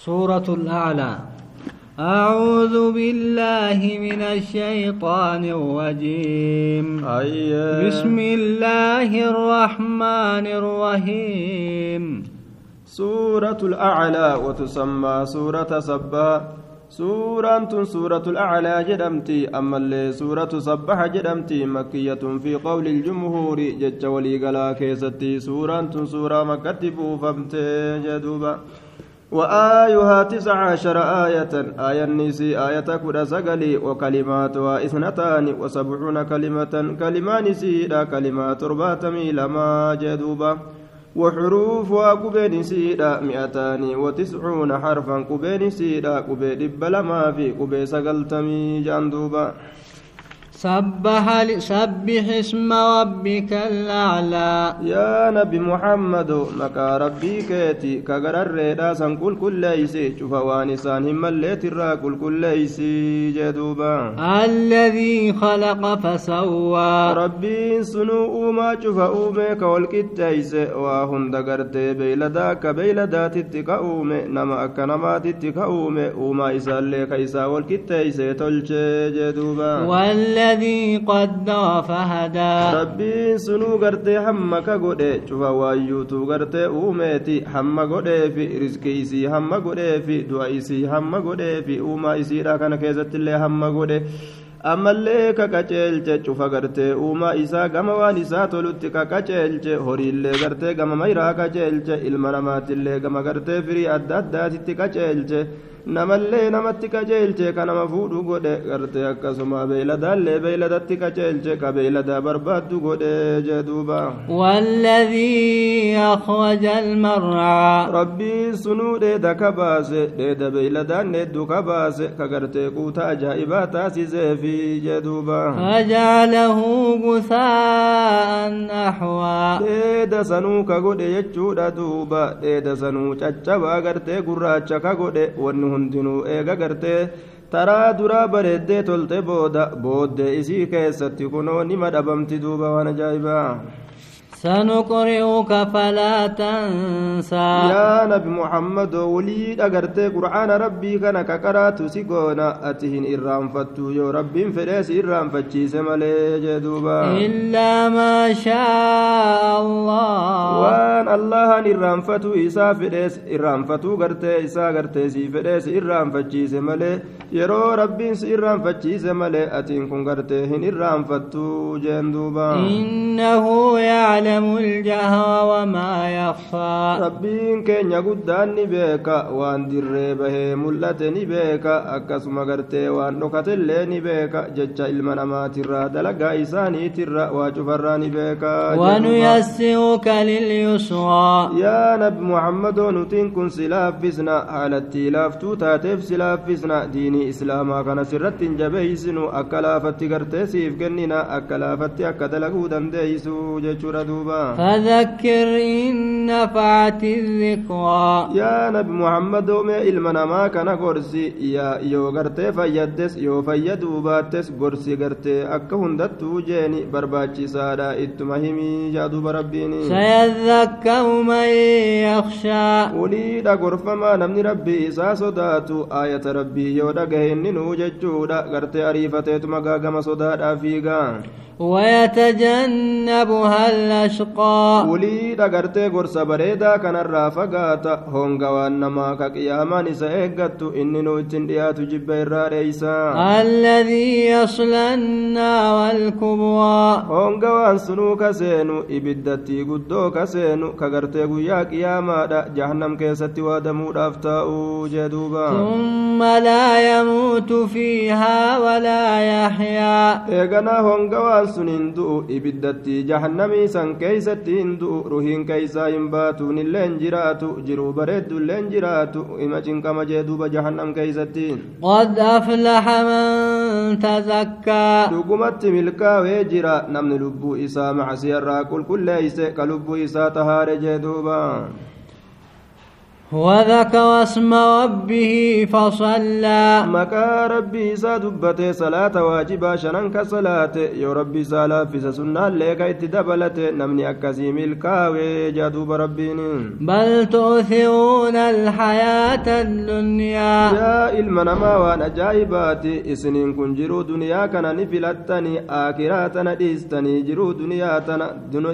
سورة الأعلى. أعوذ بالله من الشيطان الرجيم. أيه. بسم الله الرحمن الرحيم. سورة الأعلى وتسمى سورة سبا. سورة سورة الأعلى جدمتي. أما اللي سورة سبح جدمتي مكية في قول الجمهور جج ولي قلا كيستي. سورة سورة مكتب فمت جدوبا وآيها تسع عشر آية آية النسي آية كدا سقلي وكلماتها اثنتان وسبعون كلمة كلمان سيدا كلمات رباتمي لما جدوبا وحروفها قبين سيدا مئتان وتسعون حرفا قبين سيدا قبين بلما في قبين سقلتمي جاندوبا سبح سبح اسم ربك الأعلى. يا نبي محمد مكا ربي كيتي كغرر ريدا سن كل كل ليسي شوف وانسان هم الليت الرا كل كل ليسي جدوبا. الذي خلق فسوى. ربي سنو ما شوف أومي كولكتيس وهن دغرتي بيلدا كبيلدا تتكا أومي نما أكا نما تتكا أومي وما إسال لك إسا والكتيس تلشي جدوبا. والذي الذي قدر فهدى ربي سنو غرتي حما كغودي چوفا وايوتو غرتي اوميتي حما غودي في رزقي سي حما غودي في دعائي سي حما غودي في اوما اسيرا كان كيزت الله حما غودي ammallee ka qaceelche cufa gartee uumaa isaa gama waan isaa tolutti ka qaceelche horiillee gartee gama mayraa qaceelche ilma namaatillee gama gartee firii adda addaatitti qaceelche namallee namatti qaceelche ka nama fuudhu godhe gartee akkasuma beeyladaallee beeyladatti qaceelche ka beeyladaa barbaaddu godhe jee duuba والذي أخرج المرعى ka baase dheeda beeyladaan dheeddu ka baase ka gartee quuta ajaa'ibaa taasiseefi jee duuba فجعله غثاء أحوى ka godhe jechuudha duuba dheeda sanuu caccabaa gartee gurraacha ka godhe wanni hundinuu eega gartee taraa duraa bareeddee tolte booda booddee isii keessatti kunoo nima dhabamti duuba waan ajaa'ibaa سنقرئك فلا تنسى يا نبي محمد ولي أغرتي قرآن ربي كان كقرات سيكونا أتهن إرام فتو يو ربي فريس إرام فتشيس ملي جدوبا إلا ما شاء الله وان الله إرام فتو إسا فريس إرام فتو غرتي إسا غرتي سي فريس إرام فتشيس ملي يرو ربي إرام فتشيس ملي أتهن كن غرتي هن إرام فتو جندوبا إنه يعلم يعلم الجهر وما يخفى. ربين كين يقدان نبيكا وان دري به ملت نبيكا أكسما قرتي وان نكت اللي نبيكا ججا المنما ترى دلقا إساني ترى واجفر نبيكا ونيسرك لليسرى. يا نبي محمد نتين كن سلافسنا على التلافتو تاتف سلافسنا ديني إسلاما كان سرت جبيسنو أكلافت قرتي سيف كننا أكلافت أكدلقو دنديسو ججورا دوبا فذكر إن نفعت الذكرى. يا نبي محمد إلمنا ما كان قرسي. يا يو غرتي فيدس يو فيدو باتس. قرسي غرتي أكا هندتو جيني. برباچي سادا اتمهمي جادو بربيني. سيذكر من يخشى. وليد غرفما نمني ربي إسا صداتو. آية ربي يو دقهن نوججودا. غرتي أريفتي مغاقما صدادا فيغا ويتجنبها الأشقى. وليد غرتي غرسا بريدا كان الرافقاتا هونغا وانما كقياما نسا ايغتو إني نوتين دياتو جبا الراريسا الذي يصلى النار الكبرى. هونغا وان سنو كسينو. إبدتي قدو كسينو. كغرتي قيا قياما دا. جهنم كيستي وادمو دافتاو جدوبا. ثم لا يموت فيها ولا يحيا. eeganaa honga waan sun hin du'u ibiddatti jahannamii san keeysatti hin du'u ruhiin keeysaa hin baatuun illee hin jiraatu jiruu bareeddu illee hin jiraatu ima cinqama jee duuba jahannam keeysatti قد أفلح من تزكى dhugumatti milkaawee jira namni lubbuu isaa macsiyarraa qulqulleeyse ka lubbuu isaa tahaare jee duuba وذكر اسم ربه فصلى. مكا ربي إسا دبته صلاة واجبة شنن كصلاة. يو ربي سالا في سنة لك اتدبلت نمني أكسي ملكاوي جادوب ربين بل تؤثرون الحياة الدنيا. يا المنما وان أجايبات إسنين كن جرو دنيا كان نفلتني آكراتنا ديستني. جرو دنيا تنا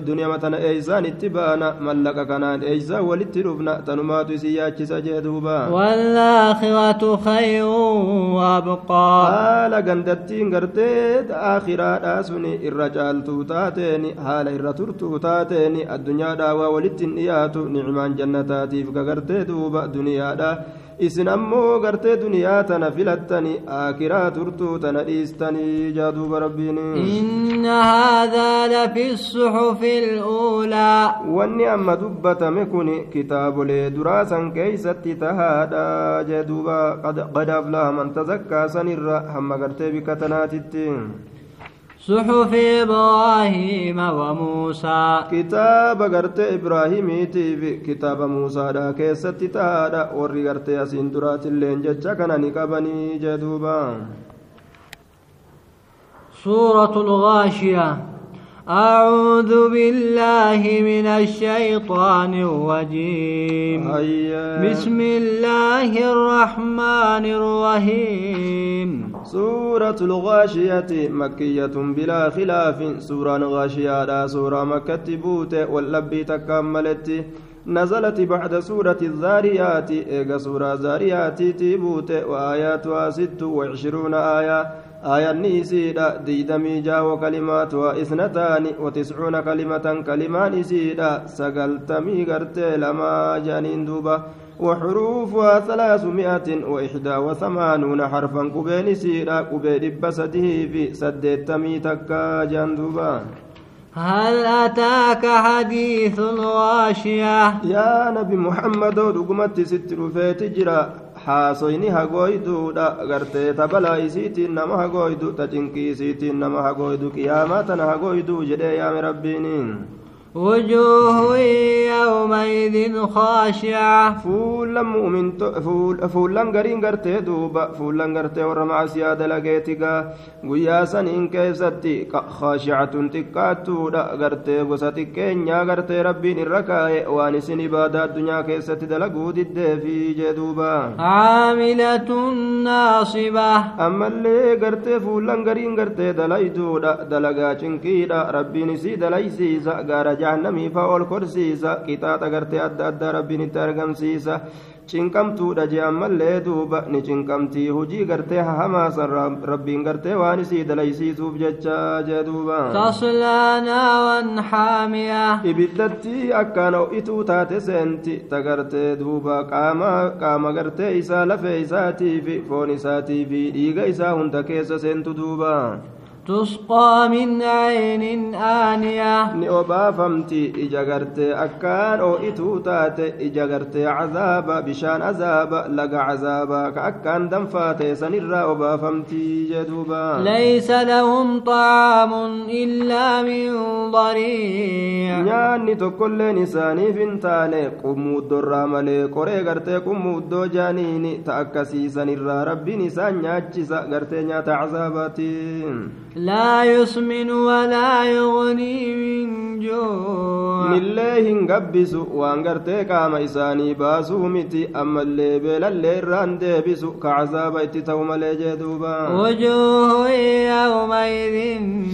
دنيا متنا إيسان اتبانا. ملك كانان إيسا ولترفنا. تنمات jee duuba waalaakhiratu khayrun waabqaa haala gandattiin gartee aakhiraadhaa suni irra caaltuu taateeni haala irra turtuu taateeni addunyaadhaa waa walittiin dhiyaatu nicmaan jannataatiif gagartee duuba duniyaadhaa isin ammoo gartee duniyaa tana filattani aakiraa turtuu tana dhiistanii jaaduuba rabbiin inna haadhaa lafi suxufi luulaa wanni amma dubbatame kun kitaabolee duraasan keeysatti tahaadha jee duuba qad aflaha man tazakkaa sanirra hamma gartee bika tanaatitti صحف إبراهيم وموسى. كتاب غرت إبراهيم تيف كتاب موسى دا كيست تادا. وري غرت ياسين درات اللين جتشا كان نكبني جدوبا. سورة الغاشية. أعوذ بالله من الشيطان الرجيم. بسم الله الرحمن الرحيم. سورة الغاشية مكية بلا خلاف. سورة غاشية لا سورة مكة بوت واللبي تكملت. نزلت بعد سورة الذاريات. إيجا سورة ذاريات تيبوت وآياتها ست وعشرون آية. آية نيسيدا ديدمي جاو كلمات وإثنتان وتسعون كلمة كلمان سيدا سقلتمي قرتي لما جانين دوبا وحروفها ثلاثمائة وإحدى وثمانون حرفا قبين سيدا قبين بسده في سدتمي تكا جندوبا هل أتاك حديث الغاشية يا نبي محمد رقمت ست رفيت جرا. Haasoyni hagooyduudha gartee tabalaa isiitiin nama hagooydu ta cinqii isiitiin nama hagooydu qiyaamaa tana hagooyduu jedhee yaame rabbiiniin وجوه يومئذ خاشعة. فولا مؤمن فول فولا غرين غرتي دوبا. فولا غرتي ورمع سيادة لقيتك قياسا إن كيستي خاشعة تكاتو غرتي غساتي كينيا غرتي ربين الركاي وانسين إبادة الدنيا كيستي دلقو دد في جدوبا عاملة ناصبة. أما اللي غرتي فولا غرين غرتي دلايدو دلقا چنكيدا. ربين سي دلايسيسا غارجا jahannamii faa ol korsiisa qixaaxa gartee adda addaa rabbiin itti argamsiisa cinqamtuudha je'an mallee duuba ni cinqamtii hujii gartee hahamaasan rabbiin gartee waan isii dalaysiisuuf jecha jee duuba taslaa naaran haamiya ibiddatti akkaan ho'ituu taate seenti ta gartee duuba qaama gartee isaa lafee isaatii fi foon isaatii fi dhiiga isaa hunda keessa seentu duuba تسقى من عين آنية. نئوبا فمتي إجاغرت أكان أو إتوتات إجاغرت عذاب بشان عذاب لقى عذاب كأكان دنفات سنرى أوبا فمتي جدوبا. ليس لهم طعام إلا من ضريع. نياني تكل نساني فنتاني قمود الرامل قري غرتي قمود جانيني تأكسي سنرى ربي نسان نياتشيسا غرتي نيات عذاباتين لا يسمن ولا يغني من جوع gartee qaama isaanii baasuu miti ammallee beelallee irraan deebisu ka cazaaba itti ta'u malee jee duuba وجوه يومئذ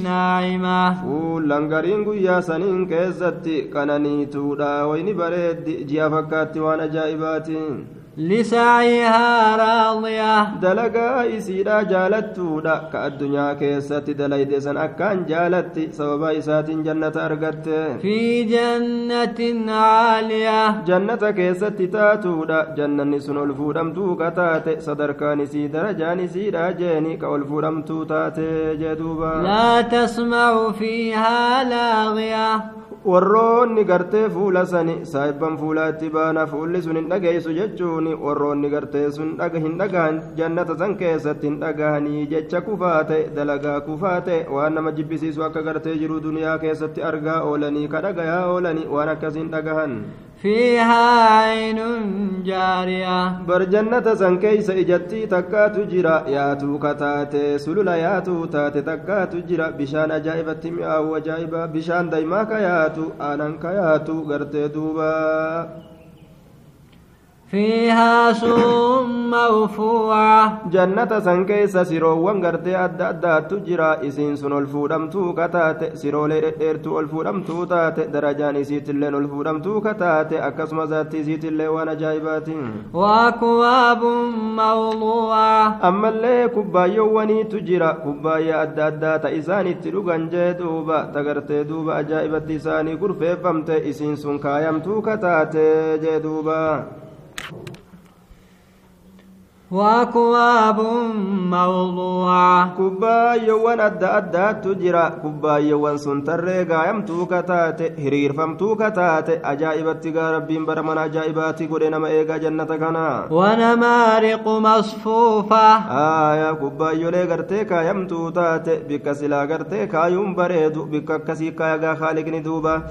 ناعمة fuullan gariin guyyaa saniin keessatti qananiituudha wayni bareeddi ji'a fakkaatti waan ajaa'ibaatiin لسعيها راضية dalagaa isiidha jaalattuudha ka addunyaa keessatti dalayde san akkaan jaalatti sababa isaatiin jannata argatte في جنة عالية jannata keessatti taatuudha jannanni sun ol fuudhamtuu ka taate sadarkaan isii darajaan isiidha jeeni ka ol fuudhamtuu taate jee duuba لا تسمع فيها لاغية warroonni gartee fuula sani saahibban fuulaa itti baana fuulli sun hin dhageessu jechuun warroonni gartee sun hin dhagahan jannata san keessatti hin dhagahanii jecha kufaate dalagaa kufaate waan nama jibbisiisu akka gartee jiru duniyaa keessatti argaa oolanii ka dhagayaa oolanii waan akkasiin dhagahan فيها عين جارية bar jannata san keeysa ijattii takkaatu jira yaatuu kataate sulula yaatuu taate takkaatu jira bishaan ajaa'ibatti mi'aawu ajaa'iba bishaan daymaa ka yaatu aanan ka yaatu fiihaa mawfuuca jannata san keessa siroowwan gartee adda addaattu jira. Isiin sun ol fuudhamtuu kataate. Siroolee dhedheertuu ol fuudhamtuu taate. Darajaan isiitilleen ol fuudhamtuu kataate. Akkasuma zaatti isiitillee waan ajaa'ibaati waakuwaabun mawduuca ammallee kubbaayyoowwaniitu jira. Kubbaayyaa adda addaa ta isaan itti dhugan jee duuba. Tagartee duuba ajaa'ibatti isaanii kurfeeffamte isiin sun kaayamtuu kataate jee duuba. وأكواب موضوعة kubbaayyoowwan adda addaattu jira kubbaayyoowwan sun tarree gaayamtuu kataate hiriirfamtuu kataate ajaa'ibatti gaa rabbiin bara mana ajaa'ibaatti godhe nama eegaa jannata kana ونمارق مصفوفة aayaa kubbaayyolee gartee kaayamtuu taate bikka silaa gartee kaayuun bareedu bikka akkasii kaayagaa haaliqni duuba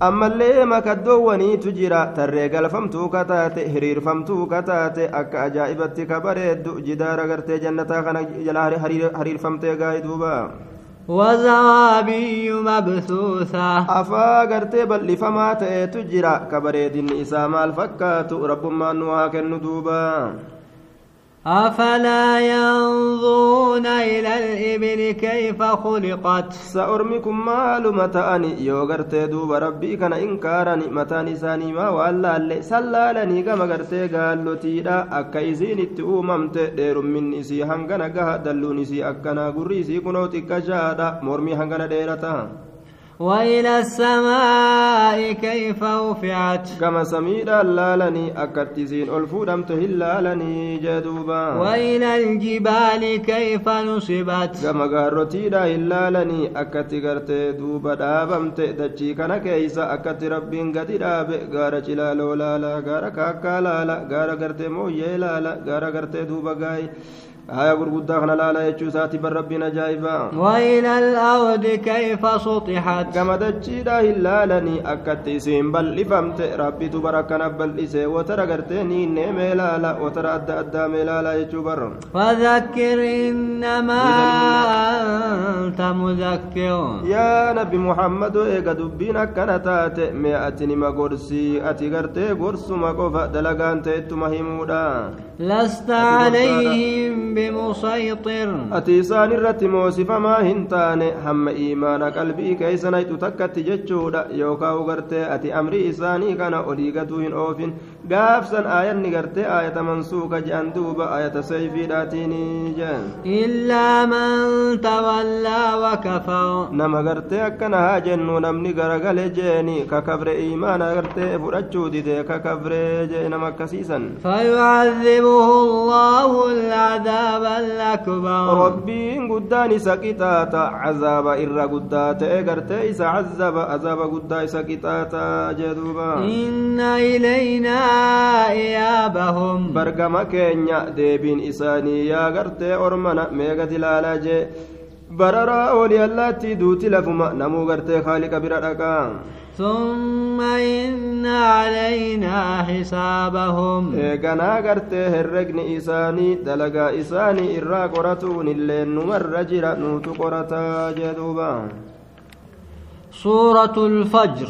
ammallee makaddoowwaniitu jira tarree galfamtuu kataate hiriirfamtuu kataate akka ajaa'ibatti ka bareeddu jidaara gartee jannataa kana jala hiriirfamtee gaa'e duuba وزرابي مبثوثة bal'ifamaa ta'eetu jira ka bareedinni isaa maal fakkaatu rabbummaan nu haa kennu duuba أفلا ينظرون إلى الإبل كيف خلقت؟ سأرميكم معلومة أني يوغرت دوب ربي كان إنكار نعمة نساني ما وألا اللي سلا لني كما غرت قالوا تيدا. أكايزين التؤمم تدير من نسي هنغنا قهدلو نسي أكنا. قريسي كنو تكجادا مرمي هنغنا ديرتا. وإلى السماء كيف وفعت؟ كما سميد اللالني أكتزين الفودم تهلالني جدوبا. وإلى الجبال كيف نصبت؟ كما غرتيدا اللالني أكتغرت دوبا دابم تدشي كان كيسا أكت رب غدي داب غار جلالو لالا غار كاكا لالا غار غرت مو يلالا غار غرت دوبا غاي gaay haya gurguddaa kana laala jechuu isaati bar rabbiin ajaa'iba وإلى الأرض كيف سطحت hin laalanii akkatti isiin bal'ifamte rabbitu bara akkana bal'ise watara gartee niinnee mee laala watara adda addaa mee laala jechuu bar فذكر إنما أنت مذكر nabi muhammadu eega dubbiin akkana taate mee ati nima gorsii ati gartee gorsuma qofa dalagaan ta'ettuma himuudha لست عليهم بمسيطر. أتي سان موسف ما هنتان هم إيمان قلبي كي سنيت تكت جتشود يوكا وغرت أتي أمري إساني كان أوليغتو أوفن gaafsan aayanni gartee aayata mansuuka je'an duuba aayata sayfiidhaatiin jean إلا من تولى وكفر nama gartee akkana haa jennu namni garagale jeeni kakabre iimaana gartee fudhachuu dide kakabre jee nama akkasiisan فيعذبه الله العذاب الأكبر rabbiin guddaan isa qixaata cazaaba irra guddaa ta'e gartee isa cazaba azaaba guddaa isa qixaata jee duuba إن إلينا إيابهم bargama keenya deebiin isaanii yaa gartee ormana meegati laalaa jee bararaa ooli allaattii duuti lafuma namuu gartee haaliqa bira dhaqaa ثم إن علينا حسابهم eeganaa gartee herregni isaanii dalagaa isaanii irraa qoratuun illee numarra jira nuutu qorataa jee duuba سورة الفجر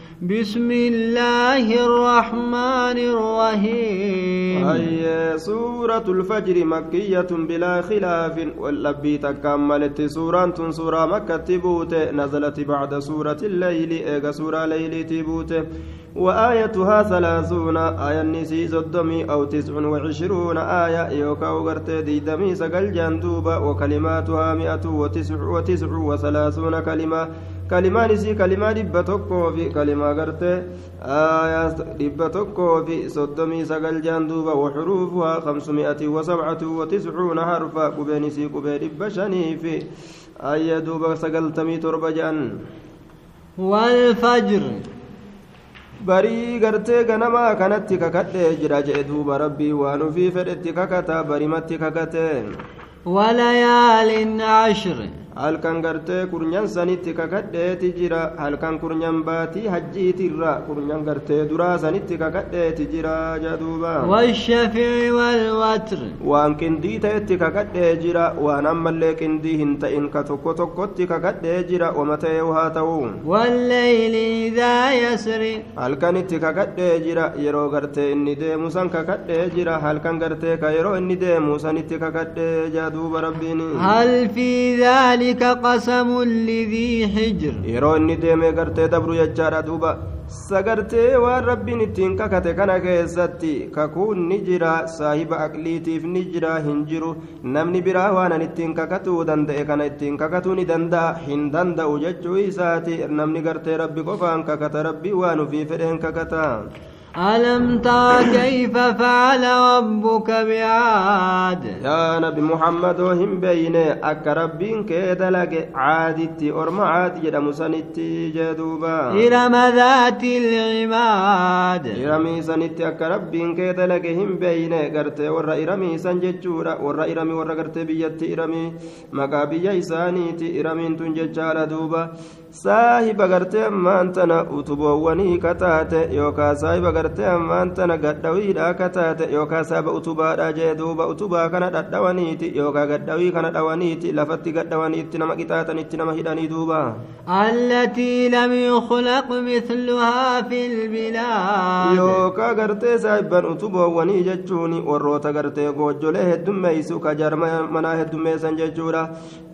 بسم الله الرحمن الرحيم. هي سورة الفجر مكية بلا خلاف. واللبي تكملت سورة سورة مكة تبوت. نزلت بعد سورة الليل إيغا سورة ليل تبوت. وآيتها ثلاثون آية النسي زدمي أو تسع وعشرون آية يوكا وغرت ديدمي سقل جندوبة وكلماتها مئة وتسع وتسع وثلاثون كلمة. Kalimaan isii kalimaa dhibba tokkoo fi kalimaa gartee dhibba tokkoo fi soddomii sagal jaan duuba waxuruufuhaa kamsumi'ati wasabcatu watiscuuna harfa qubeen isii qubee dhibba shanii fi ayya duuba sagaltamii torba jedhan والفجر barii gartee ganamaa kanatti kakadhee jira jedhe duuba rabbii waan ufii fedhetti kakata barimatti kakate وليال عشر halkan gartee kurnyan sanitti kakadheeti jira halkan kurnyan baatii hajjiitirra kurnyan gartee duraa sanitti kakadheeti jira jaduuba والشفع والوتر waan qindii ta'etti kakadhee jira waan ammallee qindii hin ta'in ka tokko tokkotti kakadhee jira wama ta'ee haa ta'u إذا يسر halkanitti kakadhee jira yeroo gartee inni deemu san kakadhee jira halkan gartee ka yeroo inni deemu sanitti kakadhee jaduuba rabbiin ذلك قسم لذي حجر. يرون ديمه غرتي دبرو يجارا دوبا سغرتي والرب نتين ككته كنا كيزتي ككون نجرا صاحب اقليتي في نجرا هنجرو نمني برا وأنا نتين ككتو دند كنا نتين ككتو ندند حين دند وجتو يساتي نمني غرتي ربي قفان ككته ربي وانو في فدين ككتان ألم ترى كيف فعل ربك بعاد؟ يا نبي محمد وهم بين أكربين كيدلك. عادتي أرمى عاد جدا مسانتي جدوبا. إرم ذات العماد. إرمى سانتي أكربين كيدلك. هم بين قرت ورى إرمى سان جدجورا ورى إرمى ورى قرت بيت إرمى مقابي جايسانيتي إرمى انتون جدجارا دوبا. saahiba gartee ammaan tana utuboowwanii ka taate yookaa saahiba gartee ammaan tana gadhawiidha ka taate yookaa saaba utubaadha jee duuba utubaa kana dhadhawaniiti yookaa gadhawii kana dhawaniiti lafatti gadhawaniitti nama qixaatanitti nama hidhanii duuba. Allatii lam yukhlaq mithluhaa fi lbilaad yookaa gartee saahiban utuboowwanii jechuun warroota gartee goojjolee heddummeeysu ka jarma manaa heddummeeysan jechuudha.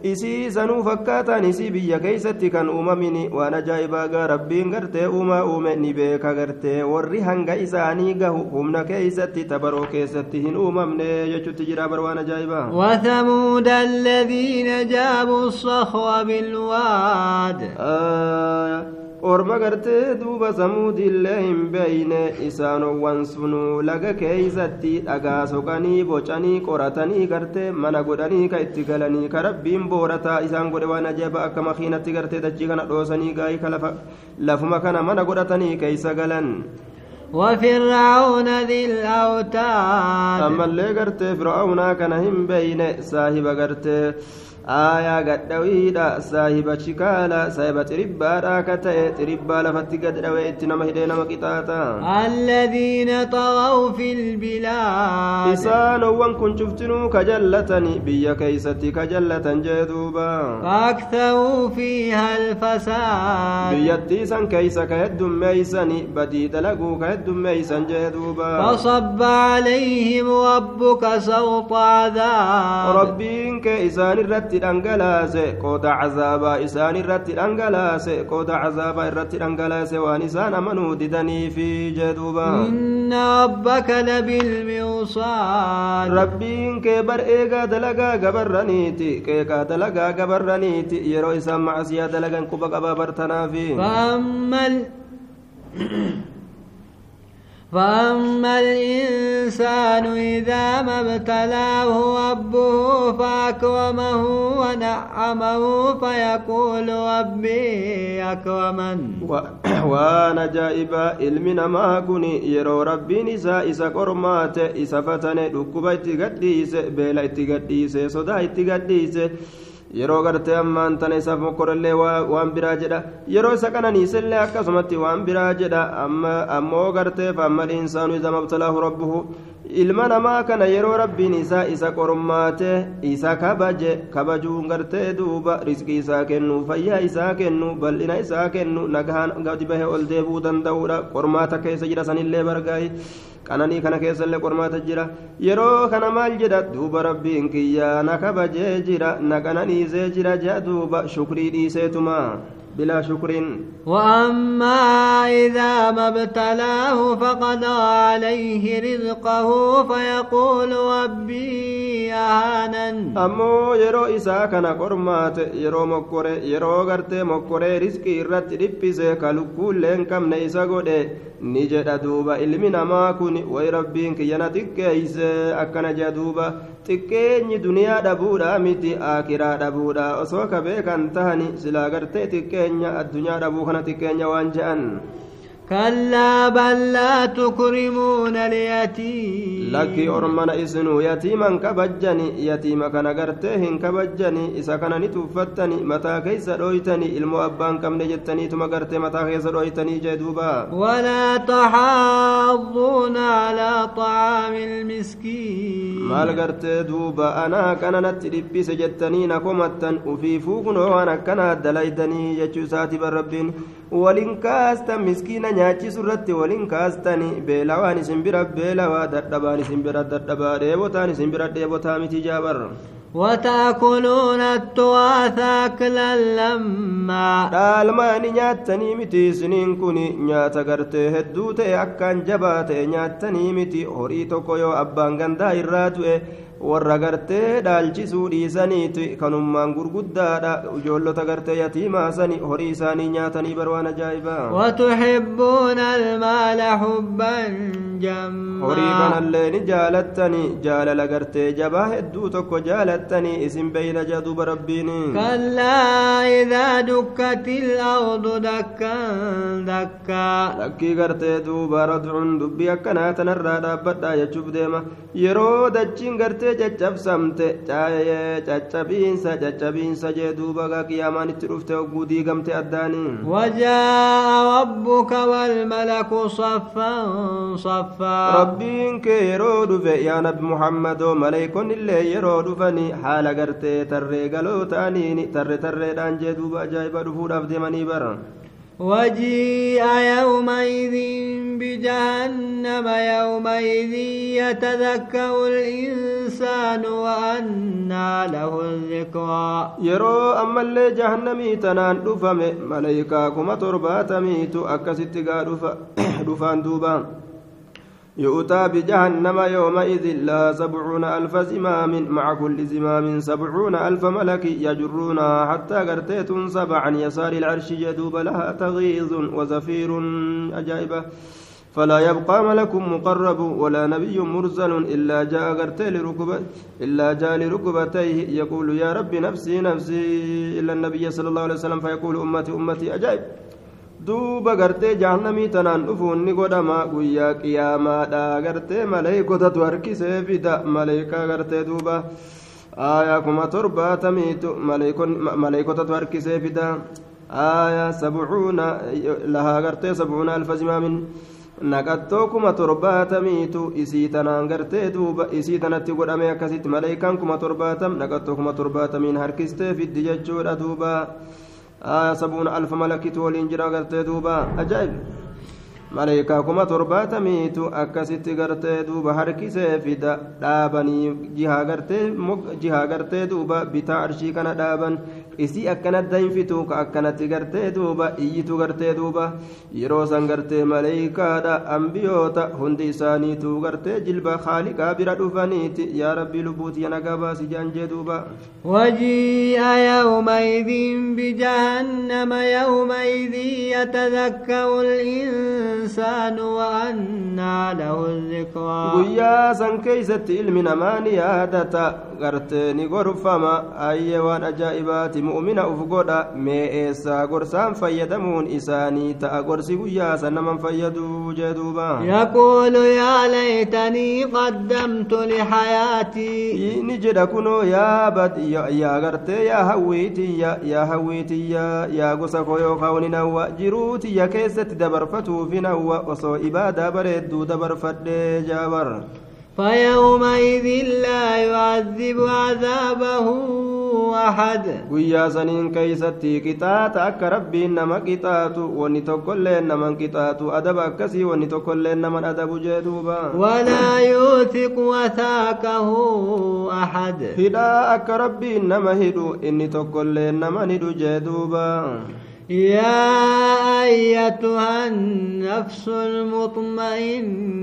Isii sanuu fakkaataan isii biyya keeysatti kan uuma uumamin waan ajaa'ibaa gaa rabbiin gartee uumaa uume ni beeka gartee warri hanga isaanii gahu humna keeysatti tabaroo keessatti hin uumamne jechutti jira bar waan ajaa'ibaa وثمود الذين جابوا الصخر بالواد آية orma gartee duuba samuudillee hin beeyne isaanowwan sunuu laga keeysatti dhagaa soqanii bocanii qoratanii gartee mana godhanii ka itti galanii ka rabbiin boorataa isaan godhe waan ajaba akka makiinatti gartee dachii kana dhoosanii gaayii ka lafuma kana mana godhatanii keeysa galan وفرعون ذي الأوتاد ammallee gartee fir'aawnaa kana hin beeyne saahiba gartee aayaa gadhawiidha saahiba chikaala saahiba xiribbaadha ka ta'e xiribbaa lafatti gad dhawee itti nama hidhee nama qixaata الذين طغوا في البلاد isaanowwan kun cuftinuu ka jallatani biyya keeysatti ka jallatan jee duuba فأكثروا فيها الفساد biyyattii san keeysa ka heddummeeysani badii dalaguu ka heddummeeysan jee duuba فصب عليهم ربك سوط عذاب rabbiin kee isaan irratti dhangalaase qooda cazaabaa isaan irratti dhangalaase qooda cazaabaa irratti dhangalaase waan isaan amanuu didaniifi إن ربك لبالمرصاد rabbiin kee bar eegaa dalagaa gabarraniiti qeeqaa dalagaa gabarraniiti yeroo isaan macasiyaa dalagan quba qabaa bartanaafi. فأما الإنسان إذا ما ابتلاه ربه فأكرمه ونعمه فيقول ربي أكرمن ilmi namaa kun yeroo rabbiin isaa isa qormaate isa fatane dhukkuba itti gadhiise beela itti gadhiise sodaa itti gadhiise yeroo gartee ammaan tana isaaf mokkorallee waa- waan biraa jedha yeroo isa qananiisellee akkasumatti waan biraa jedha amma ammoo gartee faammal insaanu isa mabtalaahu rabbuhu ilma namaa kana yeroo rabbiin isaa isa qormaate isa kabaje kabajuun gartee duuba riskii isaa kennu fayyaa isaa kennu bal'ina isaa kennu nagahaan gadi bahe ol deebuu danda'uudha qormaata keessa jira sanillee bargaayi qananii kana keessallee qormaata jira yeroo kana maal jedha duuba rabbiin kiyyaa na kabajee jira na qananiisee jira jea duuba shukrii dhiiseetuma bilaa shukriin وأما إذا ما ابتلاه فقدر عليه رزقه فيقول ربي أهانن yeroo mokkore yeroo gartee mokkoree riskii irratti dhiphise ka lukkuullee hin qabne isa godhe ni jedha duuba ilmi namaa kun way rabbiin kiyyana xiqqeeyse akkana jedha duuba xiqqeenyi duniyaa dhabuudha miti aakiraa dhabuudha osoo ka beekan tahani silaa gartee xiqqeenya addunyaa dhabuu kana xiqqeenya waan je'an كلا بل لا تكرمون اليتيم. لكي أرمنا إسنو يتيما كبجني يتيما كان كبجني إسا كان نتوفتني متى كيس رويتني؟ إلمو أبان كم نجتني ثم قرت متى كيس رويتني؟ جدوبا ولا تحاضون على طعام المسكين. مال قرت دوبا أنا كان نتلبس جتني نكمتا وفي فوقن وأنا كان دليتني يجو ساتي ولن كاستا مسكينا nyaachisu irratti waliin kaastani beelawaan isin bira beelawaa dadhabaan isin bira dadhabaa dheebotaan isin bira dheebotaa miti jaabar وتأكلون التراث أكلا لما isiniin kun nyaata gartee hedduu ta'e akkaan jabaa ta'e nyaattanii miti horii tokko yoo abbaan gandaa irraa du'e warra gartee dhaalchisuu dhiisaniiti kanummaan gurguddaadha ijoollota gartee yatiimaa sani horii isaanii nyaatanii bar waan ajaa'ibaa وتحبون المال حبا جما horii ni jaalattanii jaalala gartee jabaa hedduu tokko jaalattanii isin beeyna jaa duuba rabbiin كلا إذا دكت الأرض دكا دكا lakkii gartee duuba radcun dubbii akkanaa tanarraa dhaabbadhaa jechuuf deema yeroo dachiin gartee caccabsamte caayee caccabiinsa caccabiinsa jee duuba gaa qiyaamaan itti dhufte hogguu diigamte addaanii وجاء ربك والملك صفا صفا rabbiin kee yeroo dhufe yaa nabi muhammadoo maleeykonni illee yeroo dhufanii haala gartee tarree galoo ta'aniin tarre tarreedhaan jee duuba ajaa'iba dhufuudhaaf deemanii bara وجيء يومئذ بجهنم يومئذ يتذكر الإنسان وأنى له الذكرى yeroo ammallee jahannamii tanaan dhufame maleeykaa kuma torbaatamiitu akkasitti gaa dhufa dhufaan duuba يؤتى بجهنم يومئذ لا سبعون ألف زمام مع كل زمام سبعون ألف ملك يجرونها حتى قرتيت سبع عن يسار العرش يدوب لها تغيظ وزفير أجائبة فلا يبقى ملك مقرب ولا نبي مرسل إلا جاء قرتي لركبة إلا جاء لركبتيه. يقول يا رب نفسي نفسي إلا النبي صلى الله عليه وسلم. فيقول أمتي أمتي أجائب. Duuba gartee jahannamii tanaan dhufuun ni godhama. Guyyaa qiyaamaadha gartee maleeykotatu harkisee fida. Maleeykaa gartee duuba. Aayaa kuma torbaatamiitu. Maleeykotatu harkisee fida. Aayaa sabcuuna lahaa gartee sabcuuna alfa zimaamin naqattoo kuma torbaatamiitu. Isii tanaan gartee duuba. Isii tanatti godhame akkasitti maleeykaan kuma torbaatam. Naqattoo kuma torbaatamiin harkistee fiddi jechuudha duuba آية سبعون ألف ملكة ولين جرا قرتي دوبا أجائب. maleekaa kuma torbaatamiitu akkasitti gartee duuba harkisee fida dhaabanii jihaa gartee duuba bitaa arshii kana dhaaban. Isii akkanatti hinfitu ka akkanatti gartee duuba iyyitu gartee duuba. Yeroo san gartee maleeykaadha ambiyoota hundi isaaniitu gartee jilba haaliqaa bira dhufaniiti. Yaa rabbii lubbuutiya nagaa baasi jaanjee duuba. Wajii'a idin bijahannama yawmaydin yatadakkaru الإنسان وأنى له الذكرى ni yaadata gartee ni gorfama ayye waan ajaa'ibaati mu'mina uf godha mee eessaa gorsaan fayyadamuun isaanii ta'a gorsi guyyaa san naman fayyadu jee duuba يقول يا ليتني قدمت لحياتي ni jedha kunoo yaa bad yaa gartee yaa hawwiitiyya yaa hawwiitiyya yaa gosa koo yookaa wani nawwa jiruutiyya keessatti dabarfatuufi nawwa osoo ibaadaa bareedduu dabarfadhee jaabar فيومئذ لا يعذب عذابه أحد qixaata akka rabbiin nama qixaatu wanni tokkolleen naman qixaatu adaba akkasii wanni tokkolleen naman adabu jee duuba ولا يوثق وثاقه أحد rabbiin nama hidhu inni tokkolleen naman hidhu jee duuba يا أيتها النفس المطمئنة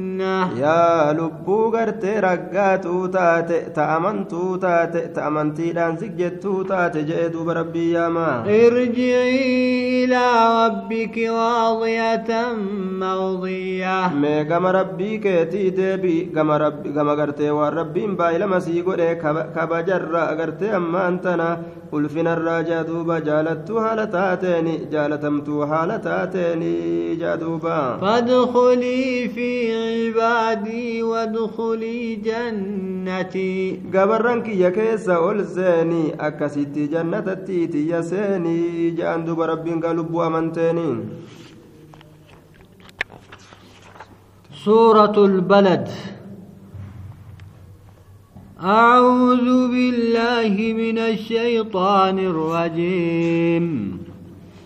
yaa lubbuu gartee raggaatuu taate ta amantuu taate ta amantiidhaan sigjettuu taate jedhe duuba rabbii yaamaa ارجعي إلى ربك راضية مرضية mee gama rabbii keetii deebi gama rabbi gama gartee waan rabbiin baay'ilama sii godhe kaba- kabajarra agartee ammaan tana ulfinarraa jaa duuba jaalattuu haala taateen جالتمتو حالتاتين جادوبا فادخلي في عبادي وادخلي جنتي keessa ol seeni akkasitti jannatatti ya seeni ja'an duba rabbiin gaa lubbuu amanteeni سورة البلد أعوذ بالله من الشيطان الرجيم